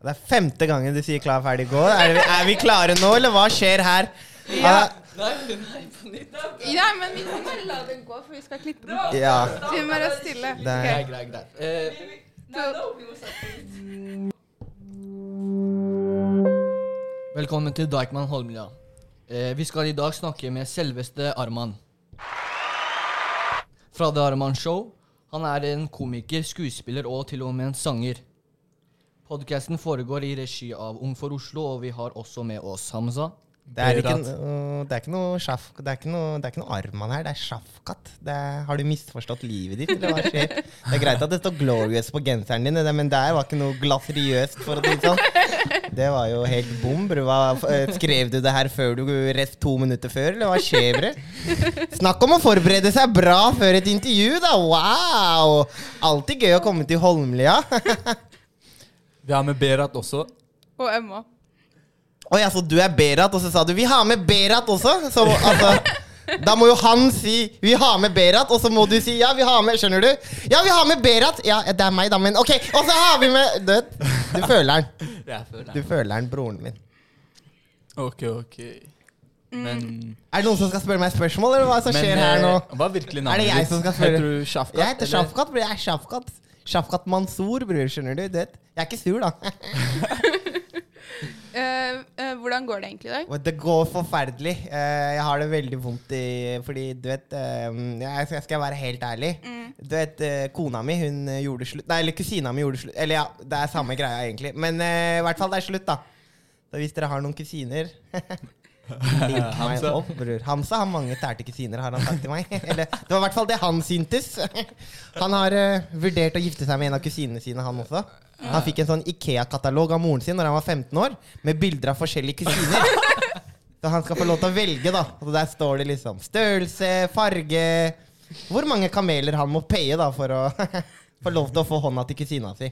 Det er femte gangen du sier 'klar, ferdig, gå'. Er vi, er vi klare nå, eller hva skjer her? Ja. Nei, nei, på nytt. Ja, men vi kan bare la den gå, for vi skal klippe den. ja. Vi må være stille. Det er- Greit, greit, greit. Eh, velkommen til Deichman Holmlia. Eh, vi skal i dag snakke med selveste Arman. Fra The Arman Show. Han er en komiker, skuespiller og til og med en sanger. Podcasten foregår i regi av Ung for Oslo, og vi har også med oss Hamza. Det er ikke, det er ikke noe sjaf, det er ikke noe, det er ikke noe Arman her, det er Sjafkat. Har du misforstått livet ditt, eller hva skjer? Det er greit at det står 'Glorious' på genseren din, men der var ikke noe glaseriøst, for å si det sånn. Det var jo helt bom. eh, Skrev du det her før du rett to minutter før, eller hva skjer, bre? Snakk om å forberede seg bra før et intervju, da! Wow! Alltid gøy å komme til Holmlia. Vi har med Berat også. Og Emma. Oi, altså du er Berat, og så sa du 'vi har med Berat' også. Så altså Da må jo han si 'vi har med Berat', og så må du si 'ja, vi har med'. Skjønner du? Ja, vi har med Berat! Ja, det er meg, da, men ok. Og så har vi med Du, du føler den. Du føler den, broren min. Ok, ok. Men Er det noen som skal spørre meg spørsmål, eller hva som men, skjer her nå? eh, Hva er virkelig Er navnet det jeg som skal spørre? Heter du Shafkat? Jeg heter? Shafkat, bror. Jeg er Shafkat. Shafkat Mansour, bror. Skjønner du? Det. Jeg er ikke sur, da. Eh, eh, hvordan går det egentlig i dag? Det går forferdelig. Eh, jeg har det veldig vondt i Fordi, du vet eh, jeg, skal- skal jeg være helt ærlig? Du vet, eh, Kona mi hun gjorde slutt Nei, eller kusina mi gjorde slutt. Eller ja, det er samme greia, egentlig. Men eh, i hvert fall, det er slutt, da. Så hvis dere har noen kusiner Link meg Hamza. opp, bror. Hamsa har mange tærte kusiner, har han sagt til meg. Eller, det var i hvert fall det han syntes. Han har eh, vurdert å gifte seg med en av kusinene sine, han også. Han fikk en sånn Ikea-katalog av moren sin når han var 15 år, med bilder av forskjellige kusiner. Så han skal få lov til å velge, da. Og der står det liksom størrelse, farge Hvor mange kameler han må paye da for å få lov til å få hånda til kusina si.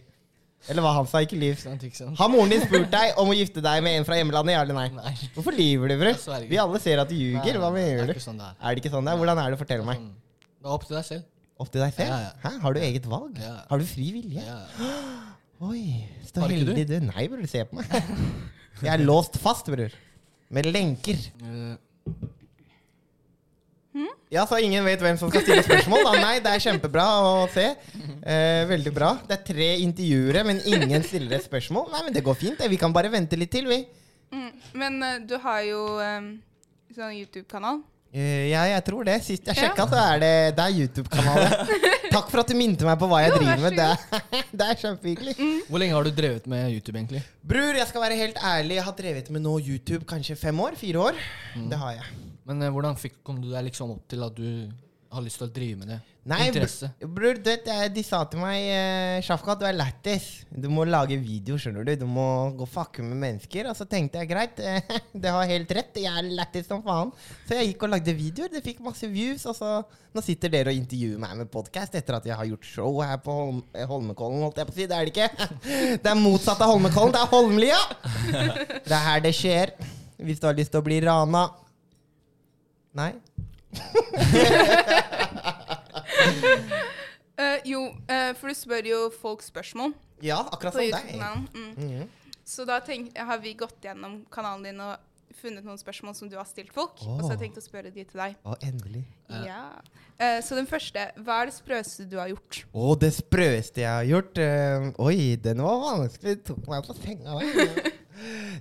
Eller hva han sa, ikke sant? Har moren din spurt deg om å gifte deg med en fra hjemlandet, ja eller nei? Nei. Hvorfor lyver du, bror? Vi alle ser at du ljuger. Hva mener du? sånn det er. Er det ikke sånn det er? Hvordan er det? Fortell meg. Sånn. Det er opp til deg selv. Opp til deg selv? Ja, ja. Hæ? Har du eget valg? Ja. Har du fri vilje? Oi, så heldig du? du. Nei, bror, se på meg. Jeg er låst fast, bror. Med lenker. Eh, Ja, så ingen vet hvem som skal stille spørsmål? Da. Nei, det er kjempebra å se. Eh, veldig bra. Det er tre intervjuere, men ingen stiller et spørsmål. Nei, men det går fint. Vi kan bare vente litt til, vi. Mm. Men eh, du har jo um, sånn YouTube-kanal. Uh, ja, jeg tror det. Sist jeg Ja. så er det, det er YouTube-kanalen. Takk for at du minte meg på hva jeg Jo, driver med. Det er, det er kjempehyggelig. Hvor lenge har du drevet med YouTube, egentlig? Bror, jeg skal være helt ærlig. Jeg har drevet med nå YouTube kanskje fem år? Fire år? Det har jeg. Men eh, hvordan fikk, kom du deg liksom opp til at du har lyst til å drive med det? Nei, Interesse. br- bror, du vet, jeg- de sa til meg eh, Shafka, du er lættis. Du må lage video, skjønner du. Du må gå og fucke med mennesker. Og så tenkte jeg greit, eh, det har helt rett. Jeg er lættis som faen. Så jeg gikk og lagde videoer. Det fikk masse views. Og så nå sitter dere og intervjuer meg med podkast etter at jeg har gjort show her på Holm eh, Holmenkollen, holdt jeg på å si. Det er det ikke. Det er motsatt av Holmenkollen. Det er Holmlia. Det er her det skjer. Hvis du har lyst til å bli rana. Nei? Eh, jo, eh, for du spør jo folk spørsmål Ja, akkurat på som deg. YouTube-kanalen. Mm. Mhm. Så da tenk, har vi gått gjennom kanalen din og funnet noen spørsmål som du har stilt folk. Og så har jeg tenkt å spørre de til deg. Å, endelig. Ja. Eh, så den første. Hva er det sprøeste du har gjort? Å, det sprøeste jeg har gjort eh, Oi, den var vanskelig. Tok meg på senga.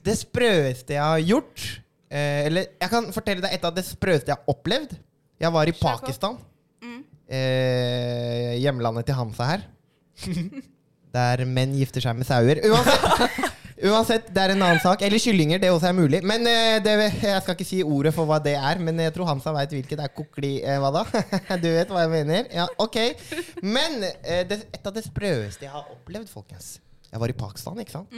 Det sprøeste jeg har gjort eh, Eller jeg kan fortelle deg et av det sprøeste jeg har opplevd. Jeg var i Kjør på. Pakistan. Mm. Eh, hjemlandet til Hamsa her. Der menn gifter seg med sauer. Uansett, uansett, det er en annen sak. Eller kyllinger, det også er mulig. Men eh, det, Jeg skal ikke si ordet for hva det er, men jeg tror Hamsa veit hvilket. Det er kokli... Eh, hva da? Du vet hva jeg mener? Ja, ok. Men eh, det, et av det sprøeste jeg har opplevd, folkens Jeg var i Pakistan, ikke sant?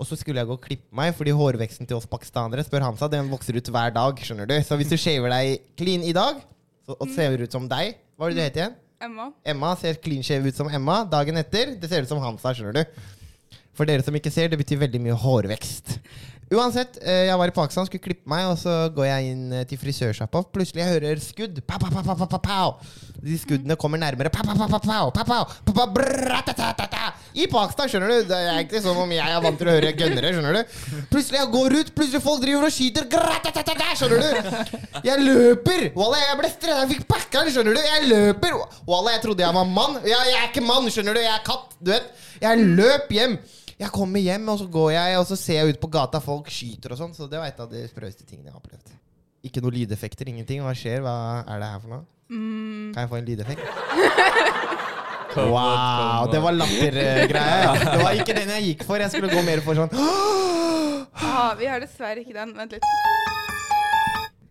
Og så skulle jeg gå og klippe meg, fordi hårveksten til oss pakistanere spør Hamza, den vokser ut hver dag. skjønner du? Så hvis du shaver deg clean i dag, så, og ser ut som deg Hva var det du het igjen? Emma? Emma ser clean shave ut som Emma. Dagen etter det ser ut som Hansa, skjønner du? For dere som ikke ser, det betyr veldig mye hårvekst. Uansett, eh, jeg var i Pakistan, skulle klippe meg, og så går jeg inn eh, til frisørsjappa. Plutselig jeg hører skudd. Pa, pa, pa, pa, pa. De skuddene kommer nærmere. I Pakistan, skjønner du. Det er ikke som om jeg er vant til å høre gønnere. skjønner du Plutselig jeg går ut, plutselig folk driver og skyter. Skjønner du Jeg løper. Walla, jeg ble stressa. Jeg fikk packeren, skjønner du. Jeg løper. Walla, jeg trodde jeg var mann. Jeg, jeg er ikke mann, skjønner du. Jeg er katt. Du vet. Jeg løp hjem. Jeg kommer hjem, og så går jeg og så ser jeg ut på gata, folk skyter og sånn. Så det var et av de sprøeste tingene jeg har opplevd. Ikke noe lydeffekter, ingenting. Hva skjer? Hva er det her for noe? Kan jeg få en lydeffekt? Wow, det var lattergreie. Det var ikke den jeg gikk for. Jeg skulle gå mer for sånn Ah, vi har dessverre ikke den. Vent litt.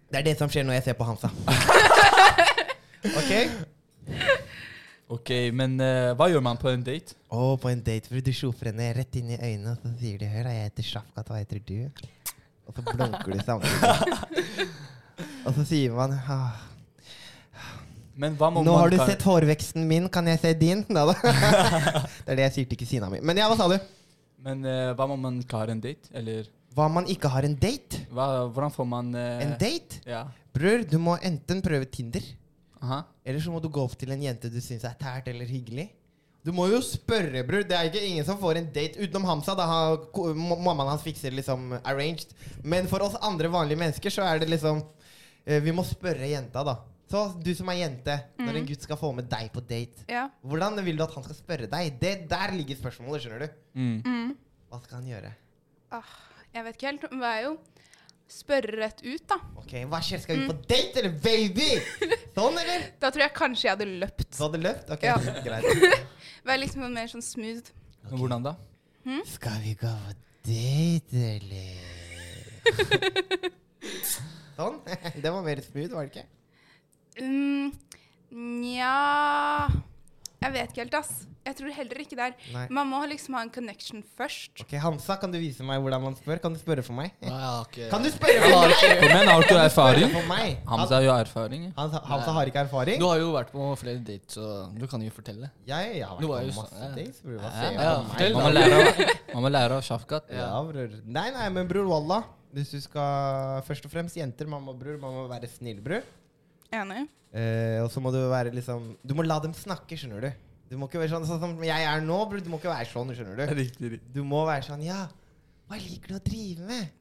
Det er det som skjer når jeg ser på Hansa. Ok? Ok, men eh, hva gjør man på en date? Og på en date hvor du sjofer henne rett inn i øynene, og så sier du 'Hør, da, jeg heter Shafkat, hva heter du?' Og så blunker du samtidig. og så sier man ah, Men hva må Nå man har du kan- sett hårveksten min, kan jeg se din? Da, da. det er det jeg sier til kusina mi. Men ja, hva sa du? Men eh, hva må man ikke ha en date? Eller Hva om man ikke har en date? hva, hvordan får man eh, En date? Ja. Bror, du må enten prøve Tinder, Aha. eller så må du gå opp til en jente du syns er tært eller hyggelig. Du må jo spørre, bror. Det er ikke ingen som får en date utenom Hamza. Da har mammaen hans fikser liksom arranged. Men for oss andre vanlige mennesker så er det liksom eh, Vi må spørre jenta, da. Så du som er jente, når en gutt skal få med deg på date, Ja. hvordan vil du at han skal spørre deg? Det Der ligger spørsmålet, skjønner du. Mm. Mm. Hva skal han gjøre? Ah, jeg vet ikke helt. hva er jo spørre rett ut, da. Ok, Hva skjer? Skal vi på date, eller baby? Sånn, eller? Da tror jeg kanskje jeg hadde løpt. Du hadde løpt? Ok, Ja. greit. Være liksom mer sånn smooth. Men hvordan da? Skal vi gå på date, eller? sånn? Det var mer smooth, var det ikke? Mm, Nja Jeg vet ikke helt, ass. Jeg tror heller ikke det er. Man må liksom ha en connection først. Ok, Hansa, kan du vise meg hvordan man spør? Kan du spørre for meg? Nei, jeg har ikke Kan du spørre for meg? Kom igjen, har du ikke erfaring? for meg? Hamza har jo erfaring. ja. Hansa, Hansa har ikke erfaring? Du har jo vært på flere dates, så du kan jo fortelle. Jeg, jeg har Du vært på jo så- masse ja. dates, bror. Hva Ja, ser du ja, på fortell meg? Man må lære av, man må lære av Shafkat. Ja, bror. Nei, nei, men bror, wallah. Hvis du skal Først og fremst jenter, mamma og bror, man må være snill, bror. Enig? Eh, og så må du være liksom Du må la dem snakke, skjønner du. Du må ikke være sånn, sånn som jeg er nå, bror. Du må ikke være sånn, skjønner du. Riktig, riktig. Du må være sånn Ja, hva liker du å drive med?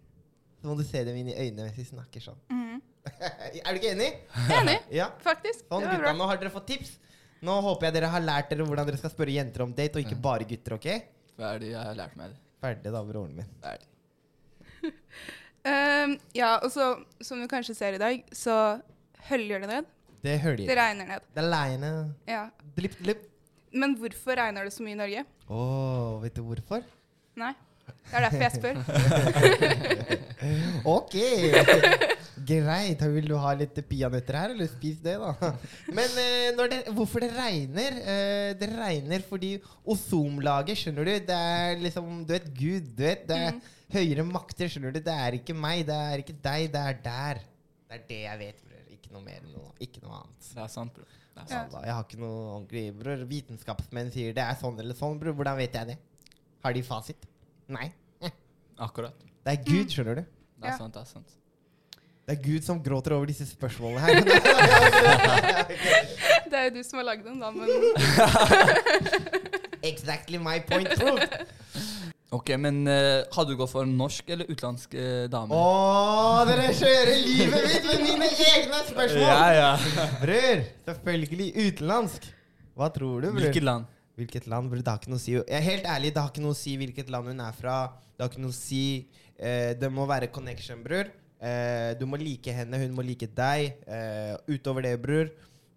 Så må du se dem inn i øynene mens de snakker sånn. Mm. er du ikke enig? Enig, Ja. faktisk. Sånn, det var gutta, bra. nå har dere fått tips. Nå håper jeg dere har lært dere hvordan dere skal spørre jenter om date, og ikke bare gutter, ok? Ferdig, jeg har lært meg det. Ferdig, da, broren min. Ferdig. um, ja, og så, som du kanskje ser i dag, så høljer det ned. Det høljer. Det de. regner ned. Det er leiene. Ja. Dlipp, dlipp. Men hvorfor regner det så mye i Norge? Oh, vet du hvorfor? Nei. Det er derfor jeg spør. Ok! Greit. Da vil du ha litt peanøtter her, eller spis det, da. Men eh, når det, hvorfor det regner? Eh, det regner fordi ozonlaget, skjønner du, det er liksom Du vet, Gud, du vet. Det er høyere makter, skjønner du. Det er ikke meg, det er ikke deg, det er der. Det er det jeg vet, bror. Ikke noe mer enn noe. Ikke noe annet. Det er sant, bror. Ja. Jeg har ikke noe ordentlig bror. Vitenskapsmenn sier det er sånn eller sånn, bror. Hvordan vet jeg det? Har de fasit? Nei. Akkurat. Det er Gud, skjønner du. Det er Ja. sant, det er sant. Det er Gud som gråter over disse spørsmålene her. Det er jo du som har lagd den, da, men exactly my point, bro. Ok, men eh, hadde du gått for en norsk eller utenlandsk uh, dame? Åh, dere kjører livet mitt med mine egne spørsmål! ja, ja. Bror, selvfølgelig utenlandsk. Hva tror du, bror? Hvilket land? Hvilket land, bror? Det har ikke noe å si. Jeg er helt ærlig, det har ikke noe å si hvilket land hun er fra. Det har ikke noe å si eh, Det må være connection, bror. Eh, du må like henne, hun må like deg. Eh, utover det, bror,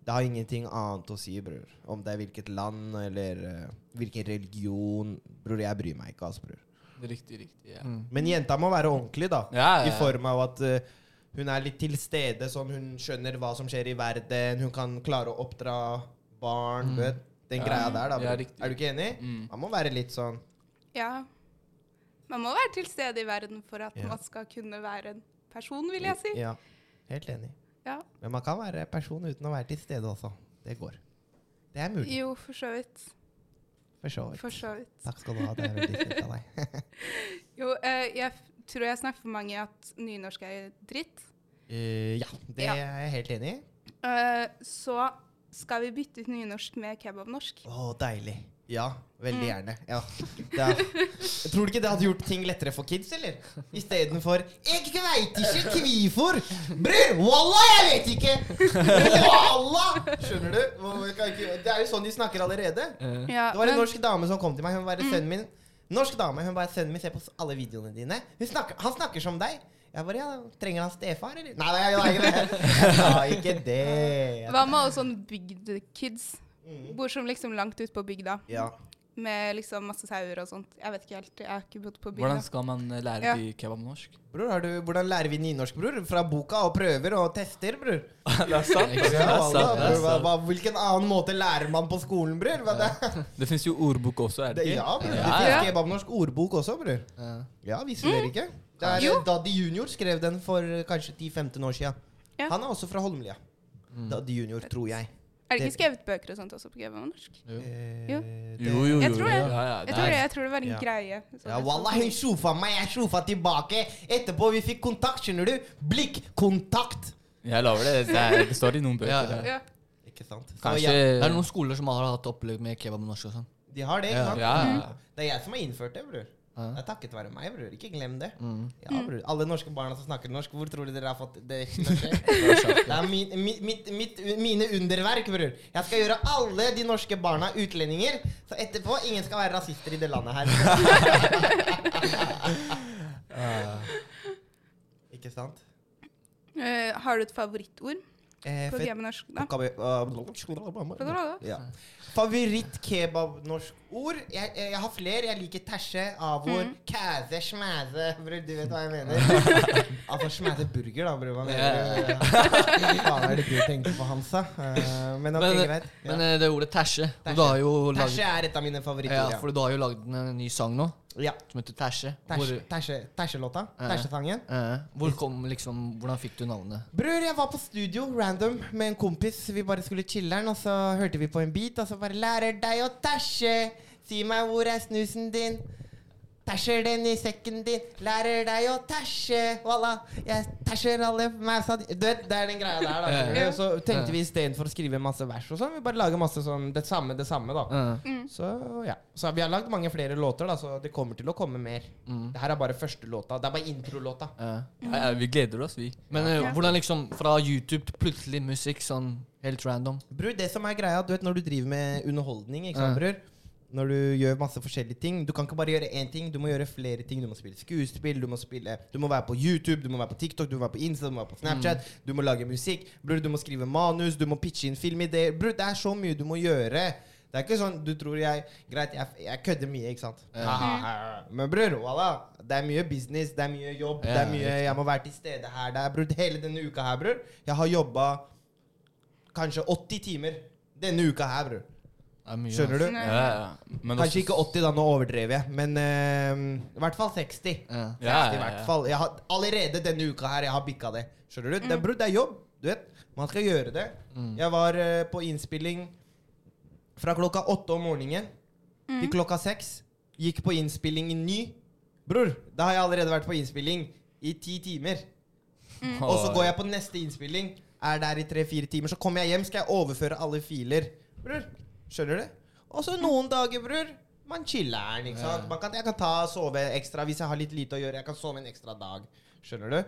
det har ingenting annet å si, bror. Om det er hvilket land eller uh, hvilken religion. Bror, jeg bryr meg ikke, altså, bror. Riktig, riktig. ja. Men jenta må være ordentlig, da. Ja, ja, I form av at uh, hun er litt til stede, sånn hun skjønner hva som skjer i verden. Hun kan klare å oppdra barn. Du vet, den Ja. greia der, da. Ja, bror. er du ikke enig? Mm. Man må være litt sånn ja. Man må være til stede i verden for at Ja. man skal kunne være en person, vil jeg si. Ja, helt enig. Ja. Men man kan være person uten å være til stede også. Det går. Det er mulig. Jo, for så vidt. For så vidt. For så vidt. Takk skal du ha. Det er veldig snilt av deg. Jo, eh, jeg tror jeg snakker for mange at nynorsk er dritt. Uh, ja, det Ja. er jeg helt enig i. Uh, så skal vi bytte ut nynorsk med kebabnorsk. Å, deilig. Ja, veldig Mm. gjerne. Ja. Det er, tror du ikke det hadde gjort ting lettere for kids, eller? Istedenfor 'Jeg veit ikke kvifor'. Bror, wallah, jeg vet ikke! Wallah! Skjønner du? Hvor- kan ikke- Det er jo sånn de snakker allerede. Ja, Det var en men- norsk dame som kom til meg. Hun bare, sønnen min Norsk dame. Hun bare 'Sønnen min ser på alle videoene dine'. Hun snakker, han snakker som deg. Jeg bare, ja, Trenger han stefar, eller? Nei, nei, nei, nei, jeg sa ikke det. Hva med alle sånne bygdekids? Mm. Bor som liksom langt ute på bygda, Ja. med liksom masse sauer og sånt. Jeg vet ikke helt, jeg har ikke bodd på bygda. Hvordan skal man eh, lære Ja. de kebabnorsk? Bror, har du, hvordan lærer vi nynorsk, bror? Fra boka og prøver og tester, bror. det er sant. Det er hvilken annen måte lærer man på skolen, bror? Ja. det, Det fins jo ordbok også, er det det, ikke? ja, bror. Det fins kebabnorsk ordbok også, bror. Ja, visste dere ikke? Det er, Daddy Junior skrev den for eh, kanskje 10-15 år. Ja. Han er også fra Holmlia. mm. Daddy Junior, tror jeg. Er det ikke skrevet bøker og sånt også på GV-norsk? Eh, Jo. det- Jo, jo, jo. Jeg tror det. Ja, ja, Jeg tror, det, jeg tror det var en Ja. greie. Ja, hun sjofa meg, jeg sjofa tilbake. Etterpå vi fikk kontakt, skjønner du? Blikkontakt. Jeg lover det. Det, er, det står i noen bøker. Ja. Ikke sant? Så Kanskje ja, Det er noen skoler som har hatt opplegg med kebab norsk og sånn. de har det, ikke sant? Ja, ja. Det er jeg som har innført det, bror. Ja. Det er takket være meg, bror. Ikke glem det. Mm. Ja, bror. Alle norske barna som snakker norsk, hvor tror du dere har fått det? Det er min, mi- mitt, mitt, mine underverk, bror. Jeg skal gjøre alle de norske barna utlendinger, så etterpå ingen skal være rasister i det landet her. Ikke sant? Uh, har du et favorittord Eh? Ja. Favoritt-kebabnorsk-ord? Jeg, jeg har flere. Jeg liker tæsje, avor, Mm. kæse, smæse Bror, du vet hva jeg mener? altså smæse burger, da, bror. Hva er det du tenker på, Hansa? Eh, men okay, Men. Men Ja. eh, det ordet tæsje Tæsje. Er et av mine ja, favorittord. for du har jo lagd en ny sang nå Ja. som heter Tæsje. Tæsje- Hvor, tæsje- Tæsjelåta. Tæsjesangen. eh, hvor kom liksom Hvordan fikk du navnet? Bror, jeg var på studio random med en kompis. Vi bare skulle chiller'n, og så hørte vi på en beat, og så bare 'Lærer deg å tæsje'. Si meg hvor er snusen din? Tæsjer den i sekken din. Lærer deg å tæsje. Walla. Jeg tæsjer alle mausa di Du vet, det er den greia der, da. Ja. Så tenkte vi istedenfor å skrive masse vers og sånn, vi bare lager masse sånn det samme, det samme, da. Eh, Så ja. Så vi har lagd mange flere låter, da, så det kommer til å komme mer. mm, Det her er bare første låta. Det er bare introlåta. eh. Ja, ja, vi gleder oss, vi. Men uh, hvordan liksom fra YouTube til plutselig musikk sånn helt random? Bror, det som er greia, du vet når du driver med underholdning, ikke sant, bror? Når du gjør masse forskjellige ting. Du kan ikke bare gjøre én ting, du må gjøre flere ting. Du må spille skuespill, du må spille Du må være på YouTube, du må være på TikTok, du må være på Insta, du må være på Snapchat, du må lage musikk. Bror, du må skrive manus, du må pitche inn filmideer. Bror, det er så mye du må gjøre. Det er ikke sånn du tror jeg Greit, jeg, jeg kødder mye, ikke sant? Ja. Men bror, voilà. Det er mye business, det er mye jobb, det er mye Jeg må være til stede her. Det er bror, hele denne uka her, bror. Jeg har jobba kanskje 80 timer denne uka her, bror. Mye, Skjønner du? Ja, ja. Men Kanskje også- ikke 80, da, nå overdrev jeg. Men eh, i hvert fall 60. Ja. Ja, 60 ja, i ja. hvert fall. Jeg har, allerede denne uka her, jeg har bikka det. Skjønner du? Det, er, Mm. det er jobb. Du vet, Man skal gjøre det. Mm. Jeg var eh, på innspilling fra klokka åtte om morgenen til klokka seks. Gikk på innspilling i ny. Bror, da har jeg allerede vært på innspilling i ti timer. Og så går jeg på neste innspilling, er der i tre-fire timer. Så kommer jeg hjem, skal jeg overføre alle filer. Bror, skjønner du? Og så noen dager, bror, man chiller'n. ikke sant? Man kan, jeg kan ta sove ekstra hvis jeg har litt lite å gjøre. Jeg kan sove en ekstra dag. Skjønner du?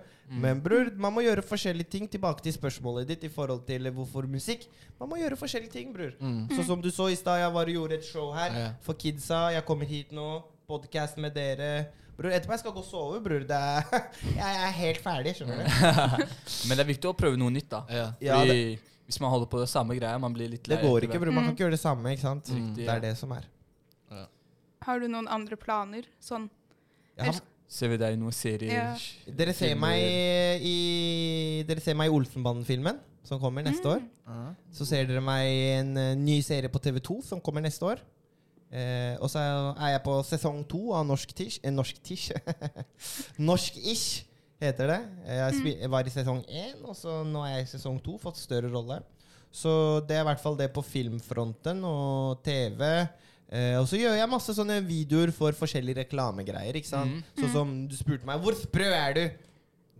Men bror, man må gjøre forskjellige ting. Tilbake til spørsmålet ditt i forhold til hvorfor musikk. Man må gjøre forskjellige ting, bror. Mm. Så som du så i stad, jeg var og gjorde et show her Ja. for kidsa. Jeg kommer hit nå. Podcast med dere. Bror, etterpå jeg skal gå og sove, bror. Det er, jeg er helt ferdig, skjønner du. Men det er viktig å prøve noe nytt, da. Ja. Ja, det, hvis man holder på det samme greia, man blir litt lei. Det går ikke, bror. Man kan ikke gjøre det samme, ikke sant? Mm. Det er det som er. Har du noen andre planer? Sånn har, Ser vi deg i noen serier? Ja. dere ser meg i Dere ser meg i Olsenbanden-filmen, som kommer neste år. Ja. Så ser dere meg i en eh, ny serie på TV2 som kommer neste år. Eh, og så er jeg på sesong to av Norsk Tish. Eh, norsk Tish. Norsk-ish heter det. Spi- jeg var i sesong én, og så nå er jeg i sesong to. Fått større rolle. Så det er i hvert fall det på filmfronten og TV. Eh, og så gjør jeg masse sånne videoer for forskjellige reklamegreier. ikke sant? Mm. Sånn som du spurte meg 'Hvor sprø er du?'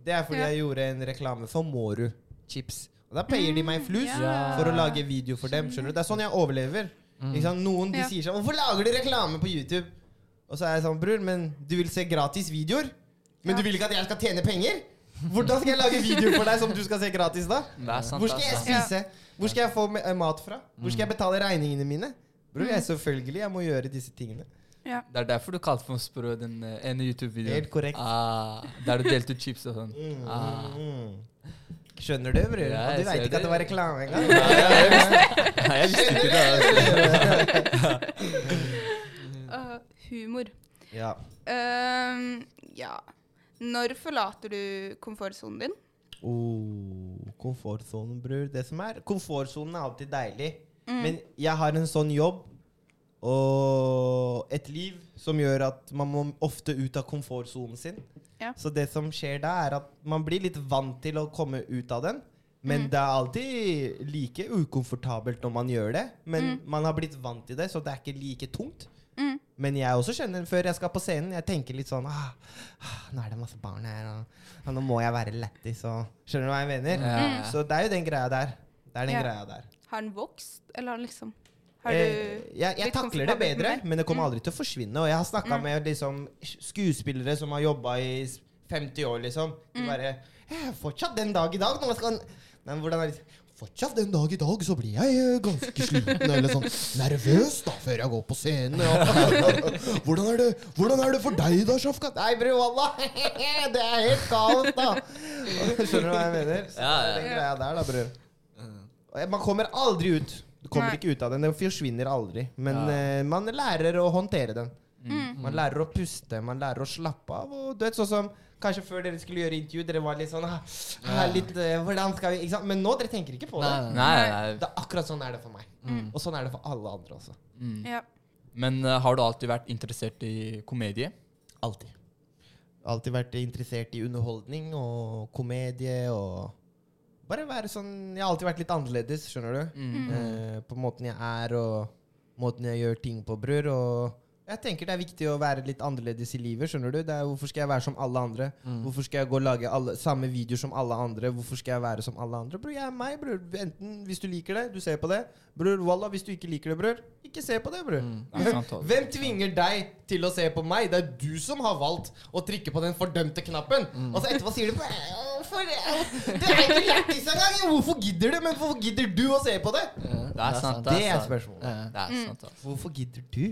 Det er fordi Ja. jeg gjorde en reklame for Mårud chips. Og Da payer de meg flus Ja. for å lage video for dem. skjønner du? Det er sånn jeg overlever. Ikke sant? Noen de Ja. sier sånn 'Hvorfor lager du reklame på YouTube?' Og så er jeg sånn 'Bror, men du vil se gratis videoer?' Men Ja. du vil ikke at jeg skal tjene penger? Hvordan skal jeg lage videoer for deg som du skal se gratis, da? Sant. Hvor skal jeg. Ja. spise? Hvor skal jeg få eh, mat fra? Hvor skal jeg betale regningene mine? Bror, jeg selvfølgelig jeg må gjøre disse tingene. Ja. Det er derfor du kalte for sprø den eh, ene YouTube-videoen. Helt korrekt. Ah, der du delte ut chips og sånn. Mm, Ah. Skjønner du, bror? Ja, og du jeg veit ikke at det var reklame engang? Nei, jeg visste ikke det. Altså. Øh, humor. ja. Uh, ja. Når forlater du komfortsonen din? Oh, komfortsonen, bror. Det som er Komfortsonen er alltid deilig. Mm. Men jeg har en sånn jobb og et liv som gjør at man må ofte ut av komfortsonen sin. Ja. Så det som skjer da, er at man blir litt vant til å komme ut av den. Men Mm. det er alltid like ukomfortabelt når man gjør det. Men Mm. man har blitt vant til det, så det er ikke like tungt. Mm. Men jeg også skjønner, før jeg skal på scenen, jeg tenker litt sånn ah, ah, Nå er det masse barn her, og ah, nå må jeg være lættis, og Skjønner du hva jeg mener? Ja, ja. Så det er jo den greia der. Det er den Ja. greia der. Har den vokst, eller har han liksom Har du Eh, jeg, jeg takler det bedre, men det kommer Mm. aldri til å forsvinne. Og jeg har snakka Mm. med liksom, skuespillere som har jobba i 50 år, liksom. De Mm. bare «Eh, Fortsatt den dag i dag når man skal Men hvordan er det Fortsatt den dag i dag så blir jeg eh, ganske sliten eller sånn nervøs da før jeg går på scenen. Ja. hvordan, er det, hvordan er det for deg da, Shafkat? Nei, bror, wallah. Det er helt kaldt da. Skjønner du hva jeg mener? Så Ja, er ja. Den greia der, da, bror. Man kommer aldri ut. Du kommer Nei. ikke ut av den. Den forsvinner aldri. Men Ja. uh, man lærer å håndtere den. Mm. Man lærer å puste, man lærer å slappe av. Og du vet, sånn som Kanskje før dere skulle gjøre intervju, dere var litt sånn ah, litt, uh, hvordan skal vi, ikke sant? Men nå dere tenker ikke på det. Nei. Nei, nei. Det er akkurat sånn er det for meg. Mm. Og sånn er det for alle andre også. Mm. Ja. Men uh, har du alltid vært interessert i komedie? Alltid. Alltid vært interessert i underholdning og komedie og Bare være sånn Jeg har alltid vært litt annerledes, skjønner du. Mm. Eh, på måten jeg er, og måten jeg gjør ting på, bror. Og jeg tenker det er viktig å være litt annerledes i livet. skjønner du? Det er, hvorfor skal jeg være som alle andre? Hvorfor skal jeg gå og lage alle, samme videoer som alle andre? Hvorfor skal jeg være som alle andre? Bror, jeg er meg, bror. Enten hvis du liker det, du ser på det. Bror, wallah, hvis du ikke liker det, bror, ikke se på det, bror. Mm. Hvem tvinger deg til å se på meg? Det er du som har valgt å trykke på den fordømte knappen. Og så etterpå sier du Hvorfor Det er ikke lættis engang! Hvorfor gidder du? Men hvorfor gidder du å se på det? Det er sant. Det er sant. spørsmålet. Ja. Det er sant, altså. Hvorfor gidder du?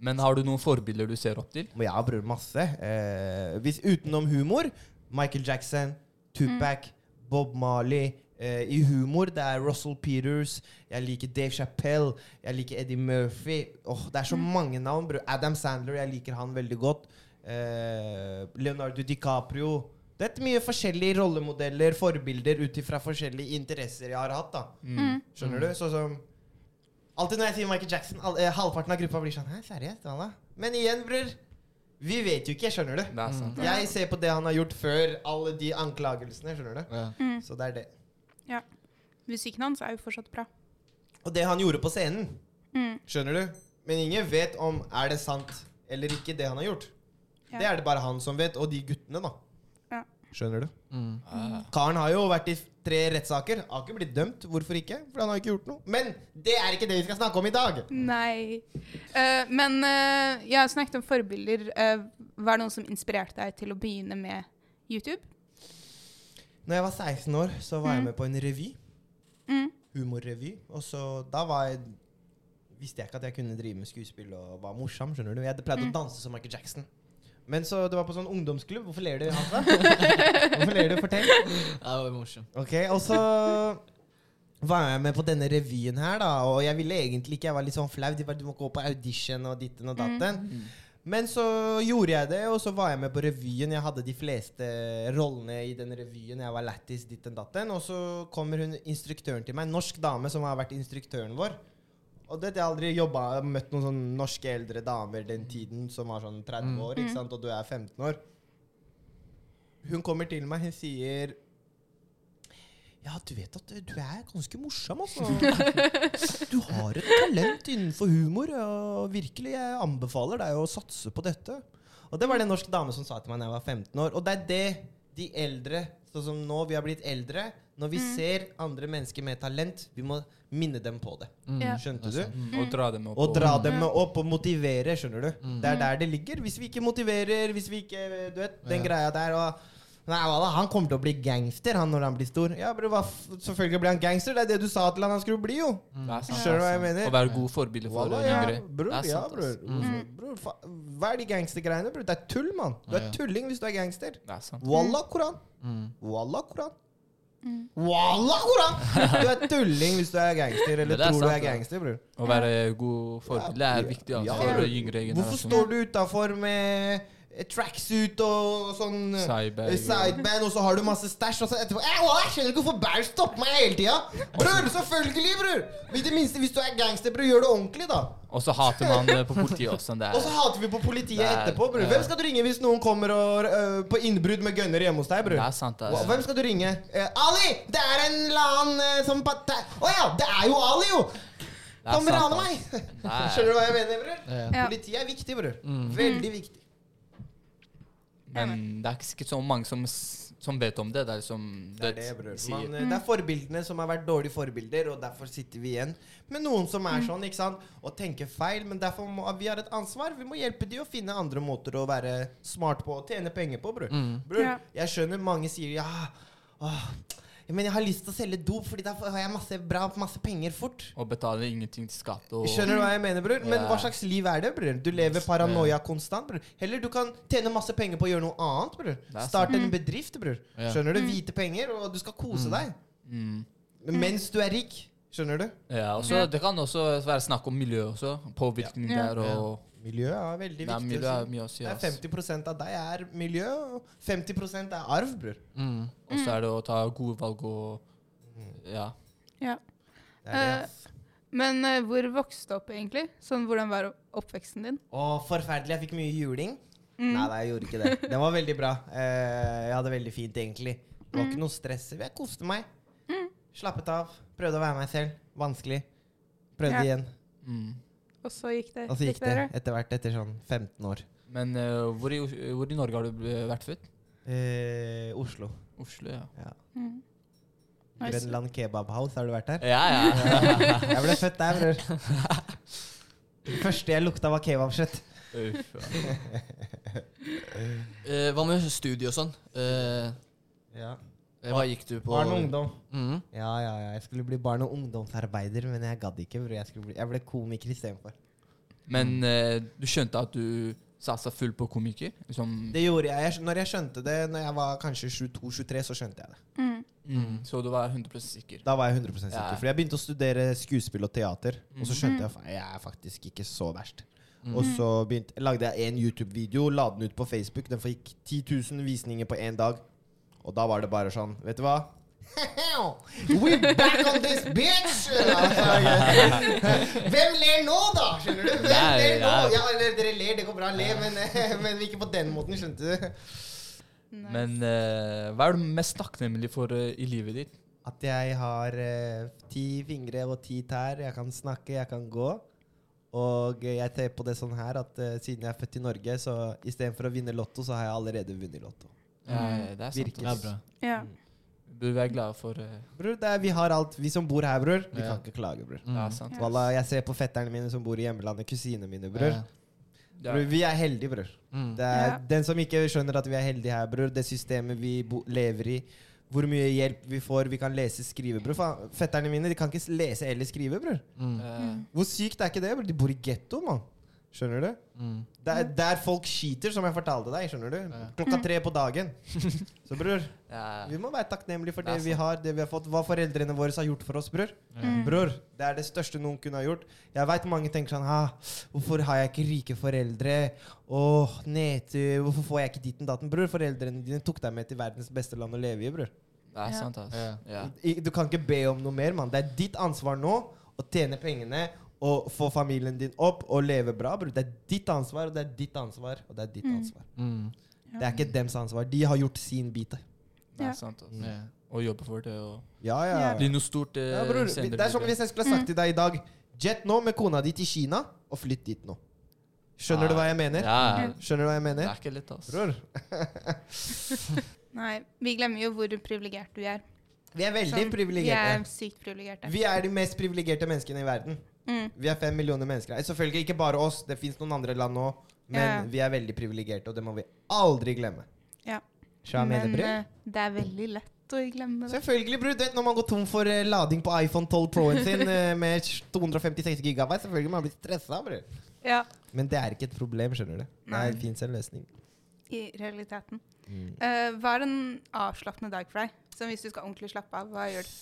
Men har du noen forbilder du ser opp til? Ja, bror, masse. Eh, hvis utenom humor Michael Jackson, Tupac, Bob Marley. Eh, I humor det er Russell Peters, jeg liker Dave Chappelle, jeg liker Eddie Murphy. Åh, det er så mange navn, bror. Adam Sandler, jeg liker han veldig godt. Eh, Leonardo DiCaprio. Det er mye forskjellige rollemodeller, forbilder, ut ifra forskjellige interesser jeg har hatt. da Mm. Skjønner du? Sånn som Alltid når jeg sier Michael Jackson, all, eh, halvparten av gruppa blir sånn Hæ, seriøst? Alla? Men igjen, bror. Vi vet jo ikke, skjønner du. Det er sant. Jeg ser på det han har gjort før alle de anklagelsene. skjønner du? Ja. Mm. Så det er det. Musikken hans er jo fortsatt bra. Og det han gjorde på scenen, Mm. skjønner du? Men ingen vet om er det sant eller ikke, det han har gjort. Ja. Det er det bare han som vet, og de guttene, da. Skjønner du? Mm. Ah. Karen har jo vært i tre rettssaker. Har ikke blitt dømt. Hvorfor ikke? For han har ikke gjort noe. Men det er ikke det vi skal snakke om i dag. Nei. Uh, men uh, jeg har snakket om forbilder. Uh, var det noen som inspirerte deg til å begynne med YouTube? Når jeg var 16 år, så var jeg Mm. med på en revy. Mm. Humorrevy. Og så da var jeg visste jeg ikke at jeg kunne drive med skuespill og var morsom. skjønner du? Jeg pleide Mm. å danse som Michael Jackson. Men så det var på sånn ungdomsklubb. Hvorfor ler du, Hansa? Hvorfor ler du? Fortell. Det var morsomt. Ok, Og så var jeg med på denne revyen her, da. Og jeg ville egentlig ikke, jeg var litt sånn flau. De bare, du må gå på audition og ditten og datten. Men så gjorde jeg det, og så var jeg med på revyen. Jeg hadde de fleste rollene i den revyen. Jeg var lættis, ditten datten. Og så kommer hun instruktøren til meg, en norsk dame som har vært instruktøren vår. Og det, jeg har aldri jobba, møtt noen sånn norske eldre damer den tiden som var sånn 30 Mm. år, ikke sant, og du er 15 år. Hun kommer til meg, hun sier Ja, du vet at du er ganske morsom, altså. Du har et talent innenfor humor, og virkelig, jeg anbefaler deg å satse på dette. Og det var det en norsk dame som sa til meg da jeg var 15 år. Og det er det de eldre, sånn som nå vi har blitt eldre, når vi ser andre mennesker med talent, vi må minne dem på det. Mm. Skjønte du? Mm, og dra dem opp. Og dra dem opp og motivere, skjønner du. Mm. Det er der det ligger. Hvis vi ikke motiverer, hvis vi ikke Du vet, den Ja. greia der og Nei, da? Han kommer til å bli gangster han når han blir stor. Ja, bro, hva, f- Selvfølgelig blir han gangster. Det er det du sa til han han skulle bli, jo. Sant, Skjønner du hva jeg er mener? Å være god forbilde for Wallah, eh, ja, yngre. bror. Ja, bror. ass. Bror, fa- Hva er de gangstergreiene, bror? Det er tull, mann. Du er tulling hvis du er gangster. Det er sant. Wallah, Koran. Mm. Wallah, Koran. Wallah, Koran! Du er tulling hvis du er gangster, eller er tror du er gangster, bror. Å være god forbilde er viktig altså, Ja, for yngre generasjoner. Hvorfor står du utafor med tracksuit og sånn eh, sideband, og så har du masse stæsj, og så etterpå eh, Jeg skjønner ikke hvorfor Bæsj stopper meg hele tida! Bror, selvfølgelig, bror! I det minste, hvis du er gangster, bror, gjør det ordentlig, da. Og så hater man eh, på politiet også. Det Og så er, hater vi på politiet er- etterpå, bror. Hvem skal du ringe hvis noen kommer og, uh, på innbrudd med gunner hjemme hos deg, det bror? er sant. Det er, Hvem skal du ringe? Uh, Ali! Det er en eller annen eh, som Å ja! Det er jo Ali, jo! Kom og rane meg! Er- Skjønner du hva jeg mener, bror? Ja. Politiet er viktig, bror. Mm. Veldig viktig. Men det er ikke sikkert så mange som, som vet om det. Det er liksom Det er det. Man, mm. det er forbildene som har vært dårlige forbilder, og derfor sitter vi igjen med noen som er sånn, ikke sant, og tenker feil. Men derfor må vi har et ansvar. Vi må hjelpe de å finne andre måter å være smart på og tjene penger på, bror. Mm. Bror, Ja. jeg skjønner mange sier ja, åh, men jeg har lyst til å selge dop, fordi da har jeg masse bra, masse penger fort. Og betaler ingenting til skatt. Og, Skjønner du hva jeg mener, bror? Men hva slags liv er det, bror? Du lever paranoia konstant, bror. Heller du kan tjene masse penger på å gjøre noe annet, bror. Starte en bedrift, bror. Skjønner du? Hvite penger, og du skal kose deg. Mm. Mens du er rik. Skjønner du? Ja, også, Det kan også være snakk om miljø også. Påvirkning Ja. der og Miljø er veldig ja, viktig. Miljø å er mye å si. Det er 50% av deg er miljø, og 50 er arv, bror. Mm. Og så er det å ta gode valg og Ja. Ja. Det er det, ass. Men uh, hvor vokste du opp, egentlig? Sånn, Hvordan var oppveksten din? Å, forferdelig. Jeg fikk mye juling. Mm. Nei, nei, jeg gjorde ikke det. Den var veldig bra. Uh, jeg hadde veldig fint, egentlig. Det var ikke noe stress. Jeg koste meg. Slappet av. Prøvde å være meg selv. Vanskelig. Prøvde Ja. igjen. Mm. Og så gikk det Og så gikk det bedre? etter hvert, etter sånn 15 år. Men uh, hvor, i, hvor i Norge har du vært født? Eh, Oslo. Oslo, ja. Mm. Nice. Grønland Kebab House, har du vært der? Ja, ja. Jeg ble født der, bror. Det første jeg lukta, var kebabkjøtt. Uff, ja. Eh, hva med studie og sånn? Uh, Ja. Eh, hva gikk du på? Barn og ungdom. Mm. Ja, ja, ja. Jeg skulle bli barn- og ungdomsarbeider, men jeg gadd ikke. Jeg, skulle bli, jeg ble komiker istedenfor. Men eh, du skjønte at du satsa fullt på komiker? Liksom, Det gjorde jeg. jeg. Når jeg skjønte det når jeg var kanskje 22-23, så skjønte jeg det. Mm. mm, så du var 100 sikker? Da var jeg 100 sikker. Ja. For jeg begynte å studere skuespill og teater, og så skjønte jeg at jeg er faktisk ikke så verst. Og så begynte, lagde jeg en YouTube-video, la den ut på Facebook. Den fikk 10 000 visninger på én dag. Og da var det bare sånn, vet du hva? We back on this bitch! Hvem ler nå, da? Skjønner du? Hvem ler nå? ja. Eller dere ler, det går bra, le, men, men ikke på den måten, skjønte du? Nice. Men uh, hva er du mest takknemlig for uh, i livet ditt? At jeg har uh, ti fingre og ti tær. Jeg kan snakke, jeg kan gå. Og jeg ser på det sånn her at siden jeg er født i Norge, så istedenfor å vinne Lotto, så har jeg allerede vunnet Lotto. Ja, det er sant. Virkelig. Ja, ass. bra. ja. Du burde være glad for uh, Bror, det er, vi har alt. Vi som bor her, bror, vi Ja. kan ikke klage, bror. Mm. Det er sant. Ja. Wallah, jeg ser på fetterne mine som bor i hjemlandet, kusinene mine, bror. Ja. Ja. Bror, Vi er heldige, bror. Mm. Det er Ja. Den som ikke skjønner at vi er heldige her, bror, det systemet vi bo lever i, hvor mye hjelp vi får, vi kan lese, skrive, bror. Fetterne mine de kan ikke lese eller skrive, bror. Mm. Eh, Hvor sykt er ikke det? bror? De bor i getto, mann. Skjønner du? Mm. Der, der folk skiter, som jeg fortalte deg. skjønner du? Ja. Klokka tre på dagen. Så bror, ja. vi må være takknemlige for Det det vi har, det vi har fått, hva foreldrene våre har gjort for oss, bror. Mm. Bror, det er det største noen kunne ha gjort. Jeg veit mange tenker sånn ha, Hvorfor har jeg ikke rike foreldre? Åh, nedtur. Hvorfor får jeg ikke ditten datten? Bror, foreldrene dine tok deg med til verdens beste land å leve i, bror. Det er Ja. sant, ass. Ja. Ja. Du kan ikke be om noe mer, mann. Det er ditt ansvar nå å tjene pengene og få familien din opp og leve bra, bror. Det er ditt ansvar, og det er ditt ansvar, og det er ditt Mm. ansvar. Mm. Det er ikke dems ansvar. De har gjort sin bit. Det Ja. er sant, altså. Ja. og jobbe for det. Og Ja, ja. Bli noe stort eh, ja bror, senere. det er som hvis jeg skulle ha sagt til deg i dag Jet nå med kona di til Kina, og flytt dit nå. Skjønner du hva jeg mener? Ja, Skjønner du hva jeg mener? det er ikke lett, ass. Bror, Nei, vi glemmer jo hvor privilegert du er. vi er veldig privilegerte. Vi er sykt privilegerte. Vi er de mest privilegerte menneskene i verden. Mm. Vi er fem millioner mennesker. Selvfølgelig ikke bare oss, det fins noen andre land òg. Men Ja. vi er veldig privilegerte, og det må vi aldri glemme. Ja. Men eh, det er veldig lett å glemme det. Selvfølgelig, bror. Når man går tom for eh, lading på iPhone 12 Pro-en sin eh, med 256 gigabyte, selvfølgelig man blir stressa, bror. Ja, Men det er ikke et problem, skjønner du. Nei. Det fins en løsning. i realiteten. Mm. Uh, hva er en avslappende dag for deg? Så hvis du skal ordentlig slappe av, hva gjør du?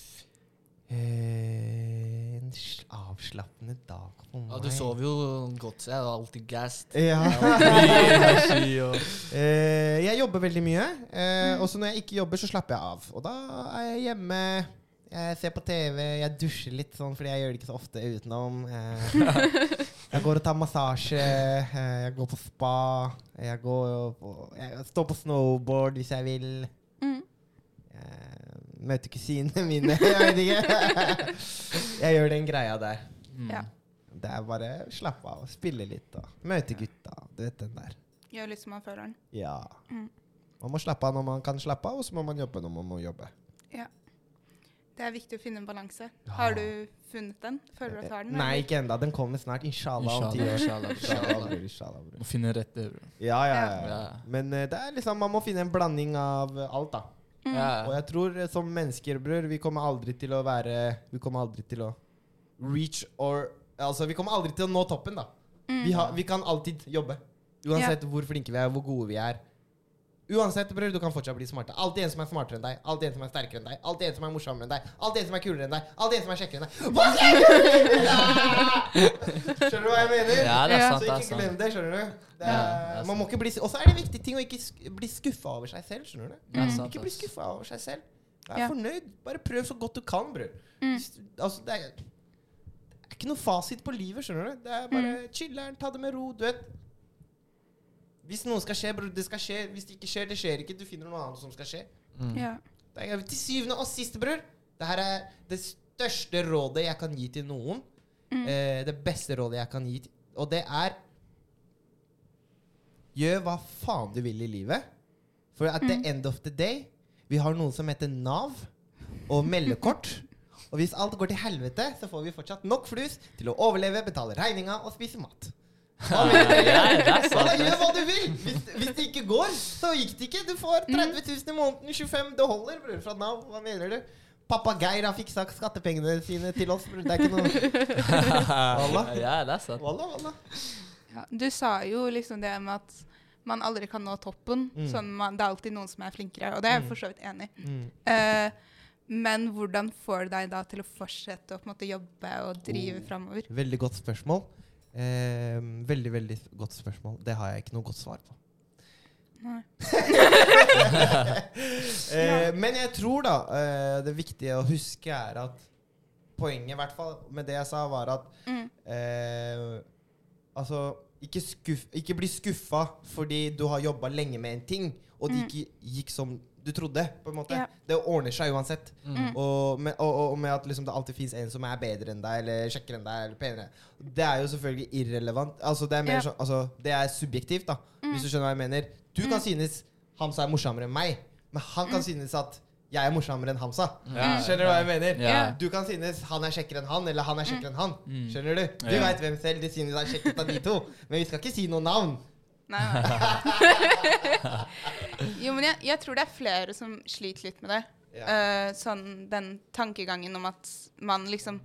Eh, en avslappende dag for meg Ja, du sover jo godt, så jeg er alltid gassed. Ja. Eh, jeg jobber veldig mye. Eh, Mm. Og så når jeg ikke jobber, så slapper jeg av. Og da er jeg hjemme. Jeg ser på TV, jeg dusjer litt sånn, fordi jeg gjør det ikke så ofte utenom. Eh, jeg går og tar massasje, jeg går på spa, jeg, går på, jeg står på snowboard hvis jeg vil. Mm. Jeg kusinene mine, jeg vet ikke. jeg gjør den greia der. Mm. Ja. Det er bare slappe av, spille litt og møte gutta. Du vet den der. Gjør litt som man føler den. Ja. Mm. Man må slappe av når man kan slappe av, og så må man jobbe når man må jobbe. Det er viktig å finne en balanse. Har du funnet den? Føler du at du har den? Nei, ikke ennå. Den kommer snart. Inshallah om Inshallah, år. inshallah, Inshallah, inshallah. bror, inshallah, bror. Må finne rette. bro. Ja, ja, ja. Ja. Men eh, det er liksom, man må finne en blanding av eh, alt, da. Mm. Og jeg tror eh, som mennesker, bror, vi kommer aldri til å være Vi kommer aldri til å reach or Altså, vi kommer aldri til å nå toppen, da. Mm. Vi, har, vi kan alltid jobbe. Uansett hvor flinke vi er, hvor gode vi er. Uansett, bror, du kan fortsatt bli smarte. Alltid en som er smartere enn deg. Alltid en som er sterkere enn deg. Alltid en som er morsommere enn deg. Alltid en som er kulere enn deg. Alltid en som er kjekkere enn deg. Skjønner du hva jeg mener? Ja, det er sant. Så ikke glem det, skjønner du. Det Ja, er, det man må ikke bli Og så er det en viktig ting å ikke bli skuffa over seg selv, skjønner du. Det Mm. Ikke bli skuffa over seg selv. Vær Ja. fornøyd. Bare prøv så godt du kan, bror. Mm. Altså, det er, det er ikke noe fasit på livet, skjønner du. Det er bare Mm. chiller'n, ta det med ro. Du vet. Hvis noe skal skje, bror, det skal skje. Hvis det ikke skjer, det skjer ikke. Du finner noe annet som skal skje. Mm. Ja. Det er, til syvende og sist, bror, det her er det største rådet jeg kan gi til noen. Mm. Eh, det beste rådet jeg kan gi, til- og det er Gjør hva faen du vil i livet. For at the Mm. end of the day Vi har noe som heter Nav og meldekort. Og hvis alt går til helvete, så får vi fortsatt nok flus til å overleve, betale regninga og spise mat. Hva da gjør hva du vil! Hvis, hvis det ikke går, så gikk det ikke. Du får 30 000 i måneden, 25 Det holder, bror, fra Nav. Hva mener du? Pappa Geir har fiksa skattepengene sine til oss, bror. Det er ikke noe Walla. Ja, det er sant. Walla, walla. Ja, du sa jo liksom det med at man aldri kan nå toppen. Mm. Sånn man, det er alltid noen som er flinkere, og det er jeg Mm. for så vidt enig i. Mm. Uh, men hvordan får det deg da til å fortsette å på en måte jobbe og drive Oh. framover? Veldig godt spørsmål. Eh, veldig, veldig godt spørsmål. Det har jeg ikke noe godt svar på. Nei. Eh, men jeg tror da eh, det viktige å huske er at poenget, i hvert fall med det jeg sa, var at Mm. eh, Altså, ikke, skuff, ikke bli skuffa fordi du har jobba lenge med en ting, og det Mm. ikke gikk som du trodde. på en måte. Ja. Det ordner seg uansett. Mm. Og med, og, og med at liksom det alltid fins en som er bedre enn deg, eller kjekkere enn deg, eller penere. Det er jo selvfølgelig irrelevant. Altså, det er mer Ja. sånn altså, Det er subjektivt, da. Hvis du skjønner hva jeg mener. Du kan Mm. synes Hamsa er morsommere enn meg, men han kan synes at jeg er morsommere enn Hamsa. Ja. Skjønner du hva jeg mener? Ja. Du kan synes han er kjekkere enn han, eller han er kjekkere enn han. Mm. Skjønner du? Du Ja. vet hvem selv de synes er kjekkest av de to. Men vi skal ikke si noe navn. Nei, nei. jo, men jeg, jeg tror det er flere som sliter litt med det. Ja. Uh, sånn den tankegangen om at man liksom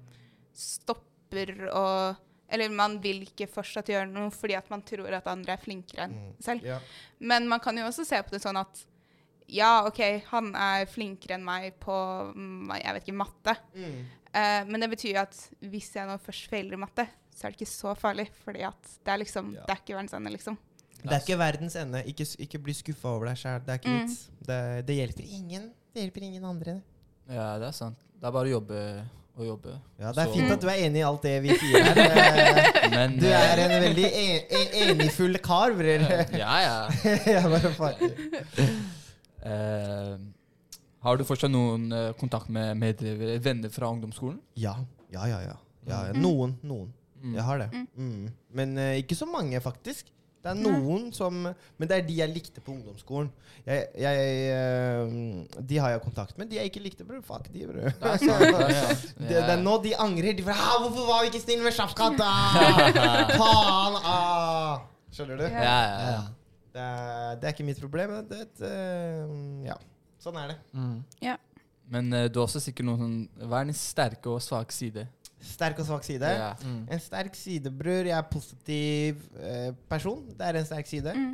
stopper og Eller man vil ikke fortsatt gjøre noe fordi at man tror at andre er flinkere enn Mm. selv. Ja. Men man kan jo også se på det sånn at ja, OK, han er flinkere enn meg på jeg vet ikke, matte. Mm. Uh, men det betyr jo at hvis jeg nå først feiler i matte, så er det ikke så farlig. Fordi at det er liksom Ja. Det er ikke verdens ende, liksom. Det er ikke verdens ende. Ikke, ikke bli skuffa over deg sjæl. Det er ikke Mm. vits. Det, det hjelper ingen. Det hjelper ingen andre. Ja, det er sant. Det er bare å jobbe og jobbe. Ja, Det er Så- fint at du er enig i alt det vi sier her. Eh, Men Du eh, er en veldig en, en, enigfull kar, bror. Ja, ja. Jeg bare faen. Uh, Har du fortsatt noen eh, kontakt med medlever, venner fra ungdomsskolen? Ja. Ja, ja, ja. ja, ja. Mm. Noen. Noen. Mm. Jeg har det. Mm. Mm. Men uh, ikke så mange, faktisk. Det er Nei. noen som Men det er de jeg likte på ungdomsskolen. Jeg, jeg, eh, de har jeg kontakt med. De jeg ikke likte, bror. Fuck de, bror. Det. Det. Det, det er nå de angrer. De bare ah, 'Hvorfor var vi ikke snille med Shafkat?' Ah, faen! Ah. Skjønner du? Ja. Ja, ja, ja. Det, er, det er ikke mitt problem. Det, eh, ja. Sånn er det. Mm. Men uh, du har også sikkert noen sånn Hva er din sterke og svake side? Sterk og svak side. Ja. Mm. En sterk side, bror. Jeg er positiv eh, person. Det er en sterk side. Mm.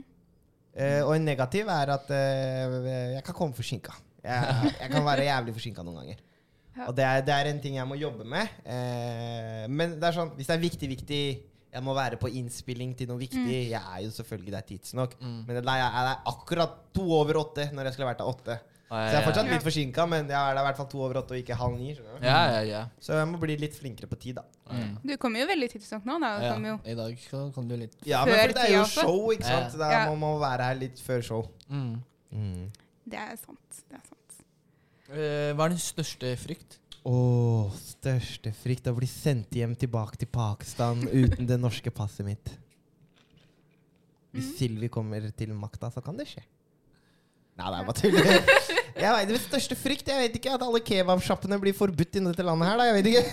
Eh, og en negativ er at eh, jeg kan komme forsinka. Jeg, jeg kan være jævlig forsinka noen ganger. Og det er, det er en ting jeg må jobbe med. Eh, men det er sånn, hvis det er viktig, viktig Jeg må være på innspilling til noe viktig. Mm. Jeg er jo selvfølgelig der tidsnok. Mm. Men nei, jeg er akkurat to over åtte når jeg skulle vært der åtte. Så jeg er fortsatt litt forsinka, men jeg er der i hvert fall to over åtte og ikke halv ni. Ja, ja, ja. Så jeg må bli litt flinkere på tid, da. Mm. Du kommer jo veldig tidsnok nå. Da. Ja, jo. I dag kom du litt Ja, men Før for det er jo show, ikke sant? Da Ja. må man være her litt før show. mm. Mm. Det er sant. Det er sant. Uh, Hva er din største frykt? Åh, største frykt å bli sendt hjem tilbake til Pakistan uten det norske passet mitt. Hvis Sylvi kommer til makta, så kan det skje. Nei, det er bare tull. Jeg vet, Min største frykt Jeg vet ikke at alle kebabsjappene blir forbudt i dette landet her, da. Jeg vet ikke.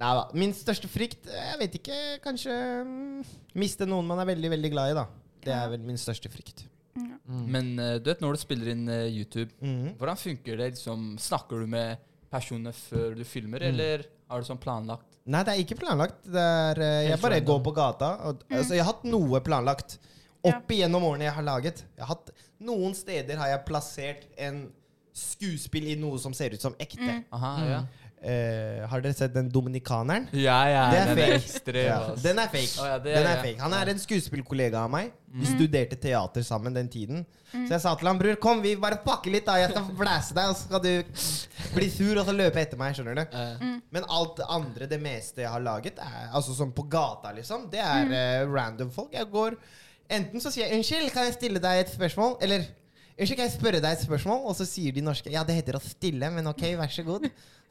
Nei da. Min største frykt Jeg vet ikke. Kanskje mm, miste noen man er veldig, veldig glad i, da. Det er vel min største frykt. Ja. Mm. Men eh, du vet når du spiller inn eh, YouTube, Mhm. hvordan funker det? Liksom, snakker du med personene før du filmer, Mm. eller har du sånn planlagt? Nei, det er ikke planlagt. Det er, eh, jeg bare går på gata. Og, altså, jeg har hatt noe planlagt. Ja. Opp igjennom årene jeg har laget. Jeg har hatt, noen steder har jeg plassert en skuespill i noe som ser ut som ekte. Mm. Aha, Mm. ja. Uh, har dere sett den dominikaneren? Ja, ja. Det er den fake. ekstrem, Ja, den er fake. Oh, ja, det den er- er ja. fake. Han er en skuespillkollega av meg. Vi Mm. studerte teater sammen den tiden. Så jeg sa til ham bror, kom, vi bare pakker litt, da. Jeg skal blæse deg, og så skal du bli sur og så løpe etter meg. skjønner du? Eh, Men alt det andre, det meste jeg har laget, er, altså som på gata, liksom, det er uh, random folk. Jeg går Enten så sier jeg 'unnskyld, kan jeg stille deg et spørsmål?' Eller 'unnskyld, kan jeg spørre deg et spørsmål?' Og så sier de norske 'ja, det heter å stille, men ok, vær så god'.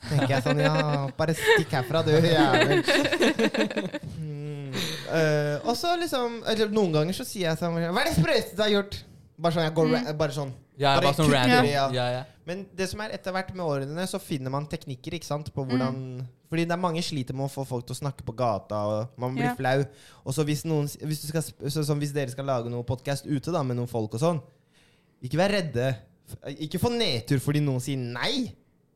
tenker jeg sånn 'ja, bare stikk herfra, du jævel'. Mm, Uh, og så liksom Eller noen ganger så sier jeg sånn 'hva er det sprøeste du har gjort?' Bare sånn, jeg går, mm. bare sånn Ja, Bare bare sånn random. ja. Ja, ja. Men det som er etter hvert med årene, så finner man teknikker ikke sant, på hvordan Fordi det er mange sliter med å få folk til å snakke på gata, og man blir Ja. flau. Og så hvis, noen, hvis, du skal, så, så, hvis dere skal lage noe podkast ute da, med noen folk og sånn, ikke vær redde. Ikke få nedtur fordi noen sier nei.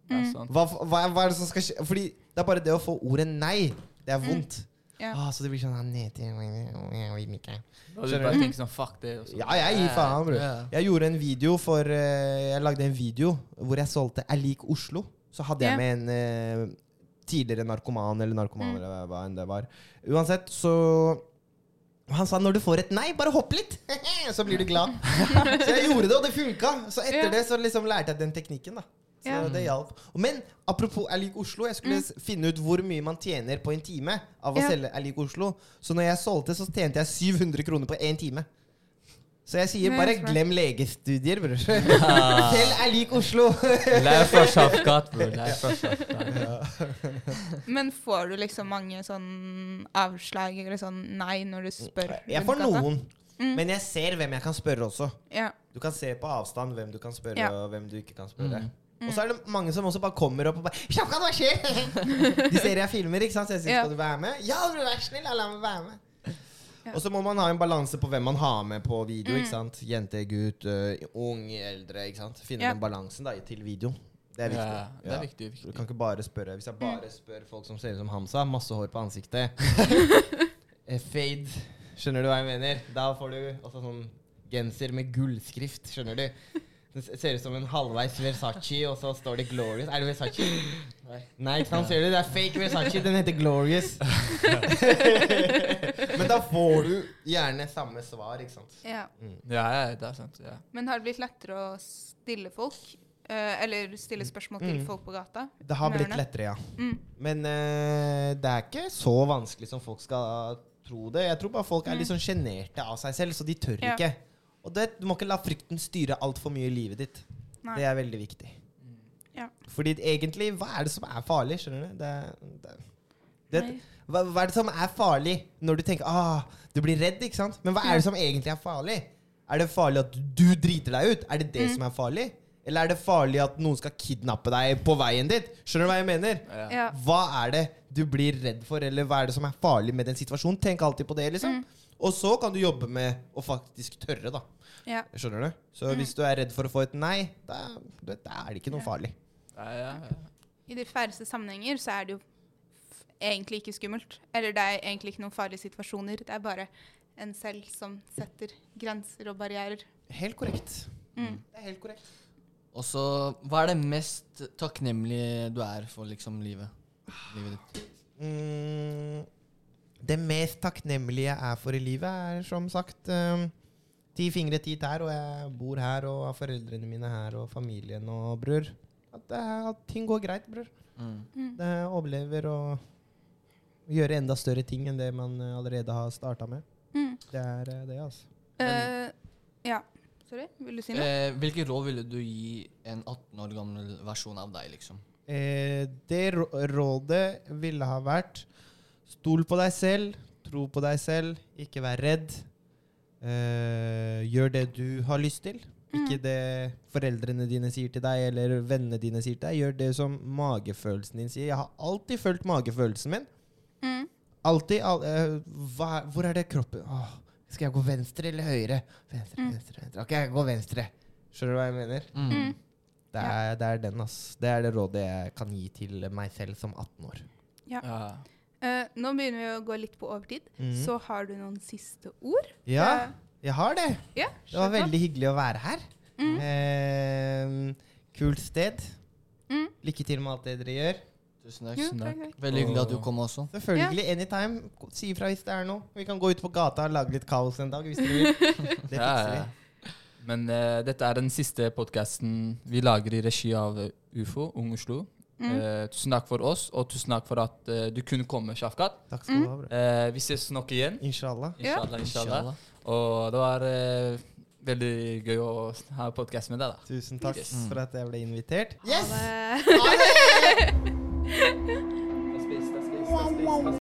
Mm. Hva, hva, hva er det som skal skje? Fordi det er bare det å få ordet nei. Det er vondt. Ja. Ah, så det blir sånn ah, nedtur Jeg vil ikke. Da du bare tenker sånn Fuck det. Ja, jeg gir faen, bror. Jeg gjorde en video for eh, Jeg lagde en video hvor jeg solgte Er lik Oslo. Så hadde jeg med en eh, tidligere narkoman eller narkoman Mm. eller hva enn det var. Uansett, så Han sa når du får et nei, bare hopp litt! så blir du glad. så jeg gjorde det, og det funka. Så etter Ja. det så liksom lærte jeg den teknikken. da Så Ja. det hjalp. Men apropos Jeg lik Oslo, jeg skulle Mm. finne ut hvor mye man tjener på en time av å Ja. selge Jeg lik Oslo. Så når jeg solgte, så tjente jeg 700 kroner på én time. Så jeg sier bare glem legestudier, bror. Selv er lik Oslo. Lær fra Shafkat, bror. Lær fra Shafkat. Men får du liksom mange sånn avslag eller sånn nei når du spør? Jeg får noen, Mm. men jeg ser hvem jeg kan spørre også. Ja. Du kan se på avstand hvem du kan spørre, Ja. og hvem du ikke kan spørre. Mm. Og så er det mange som også bare kommer opp og bare 'Sjapkan, hva skjer?' De ser jeg filmer, ikke sant? Så jeg sier Ja. 'Skal du være med?' 'Ja, vær snill, la meg være med'. Ja. Og så må man ha en balanse på hvem man har med på video. Mm. ikke sant? Jente, gutt, ung, eldre. ikke sant? Finne Ja. den balansen da, til video. Det er viktig. Ja, det er viktig. Du kan ikke bare spørre Hvis jeg bare spør folk som ser ut som Hamsa, masse hår på ansiktet eh, Fade. Skjønner du hva jeg mener? Da får du også sånn genser med gullskrift. Skjønner du? Det ser ut som en halvveis Versace, og så står det Glorious. Er det Versace? Nei. Nei, ikke sant? Ser du? Det er fake Versace. Den heter Glorious. Men da får du gjerne samme svar, ikke sant? ja. Ja, ja, det er sant. Ja. Men har det blitt lettere å stille folk? eh, eller stille spørsmål til Mm. folk på gata? Det har blitt lettere, ja. Mm. Men eh, det er ikke så vanskelig som folk skal tro det. Jeg tror bare folk er litt sånn sjenerte av seg selv, så de tør Ja. Og det, du må ikke la frykten styre altfor mye i livet ditt. Nei. Det er veldig viktig. Ja. Fordi egentlig, hva er det som er farlig? Skjønner du? Det, det, det, hva, hva er det som er farlig når du tenker ah, du blir redd? ikke sant? Men hva er det som egentlig er farlig? Er det farlig at du driter deg ut? Er det det Mm. som er farlig? Eller er det farlig at noen skal kidnappe deg på veien dit? Skjønner du hva jeg mener? Ja. Ja. Hva er det du blir redd for, eller hva er det som er farlig med den situasjonen? Tenk alltid på det, liksom. Mm. Og så kan du jobbe med å faktisk tørre, da. ja. Skjønner du? Så hvis du er redd for å få et nei, da, da er det ikke noe Mm. Ja. farlig. Ja, ja, ja. I de færreste sammenhenger så er det jo f- egentlig ikke skummelt. Eller det er egentlig ikke noen farlige situasjoner. Det er bare en selv som setter grenser og barrierer. Helt korrekt. Mm. Det er helt korrekt. Og så, hva er det mest takknemlige du er for liksom livet? Livet ditt. Mm, det mest takknemlige jeg er for i livet, er som sagt um, ti fingre, ti tær, og jeg bor her og har foreldrene mine her og familien og bror. At, det er, at ting går greit, bror. Mm. Mm. Det overlever og gjøre enda større ting enn det man eh, allerede har starta med. Mm. Det er eh, det, altså. Uh, ja. Sorry, vil du si noe? Eh, hvilke råd ville du gi en 18 år gammel versjon av deg, liksom? Eh, det rådet ville ha vært stol på deg selv, tro på deg selv, ikke vær redd. Eh, gjør det du har lyst til. Ikke det foreldrene dine sier til deg, eller vennene dine sier til deg. Gjør det som magefølelsen din sier. Jeg har alltid fulgt magefølelsen min. Mm. Alltid. Al eh, hva, hvor er det kroppen Åh, Skal jeg gå venstre eller høyre? Venstre, Mm. venstre, venstre. Ok, jeg går venstre. Skjønner du hva jeg mener? Mm. Mm. Det er, det er den, ass. Det er det rådet jeg kan gi til meg selv som 18 år. Ja. Ja. Uh, nå begynner vi å gå litt på overtid, Mm. så har du noen siste ord? Ja, jeg har det. ja Det var veldig hyggelig å være her. Mm. Uh, kult sted. Mm. Lykke til med alt det dere gjør. Tusen takk. Tusen takk. Veldig hyggelig at du kom også. Selvfølgelig, anytime. Si ifra hvis det er noe. Vi kan gå ut på gata og lage litt kaos en dag hvis dere vil. Det Ja, fikser vi. ja. Men uh, dette er den siste podkasten vi lager i regi av eh, UFO, Ung Oslo. Mm. Uh, tusen takk for oss, og tusen takk for at uh, du kunne komme, Shafkat. Takk skal du ha, bro. Eh, vi ses nok igjen. Inshallah. Inshallah, inshallah. Inshallah. Og det var eh, veldig gøy å ha podkast med deg, da. Tusen takk Yes. for at jeg ble invitert. Ha det. Ha det! Das vezes das vezes das vezes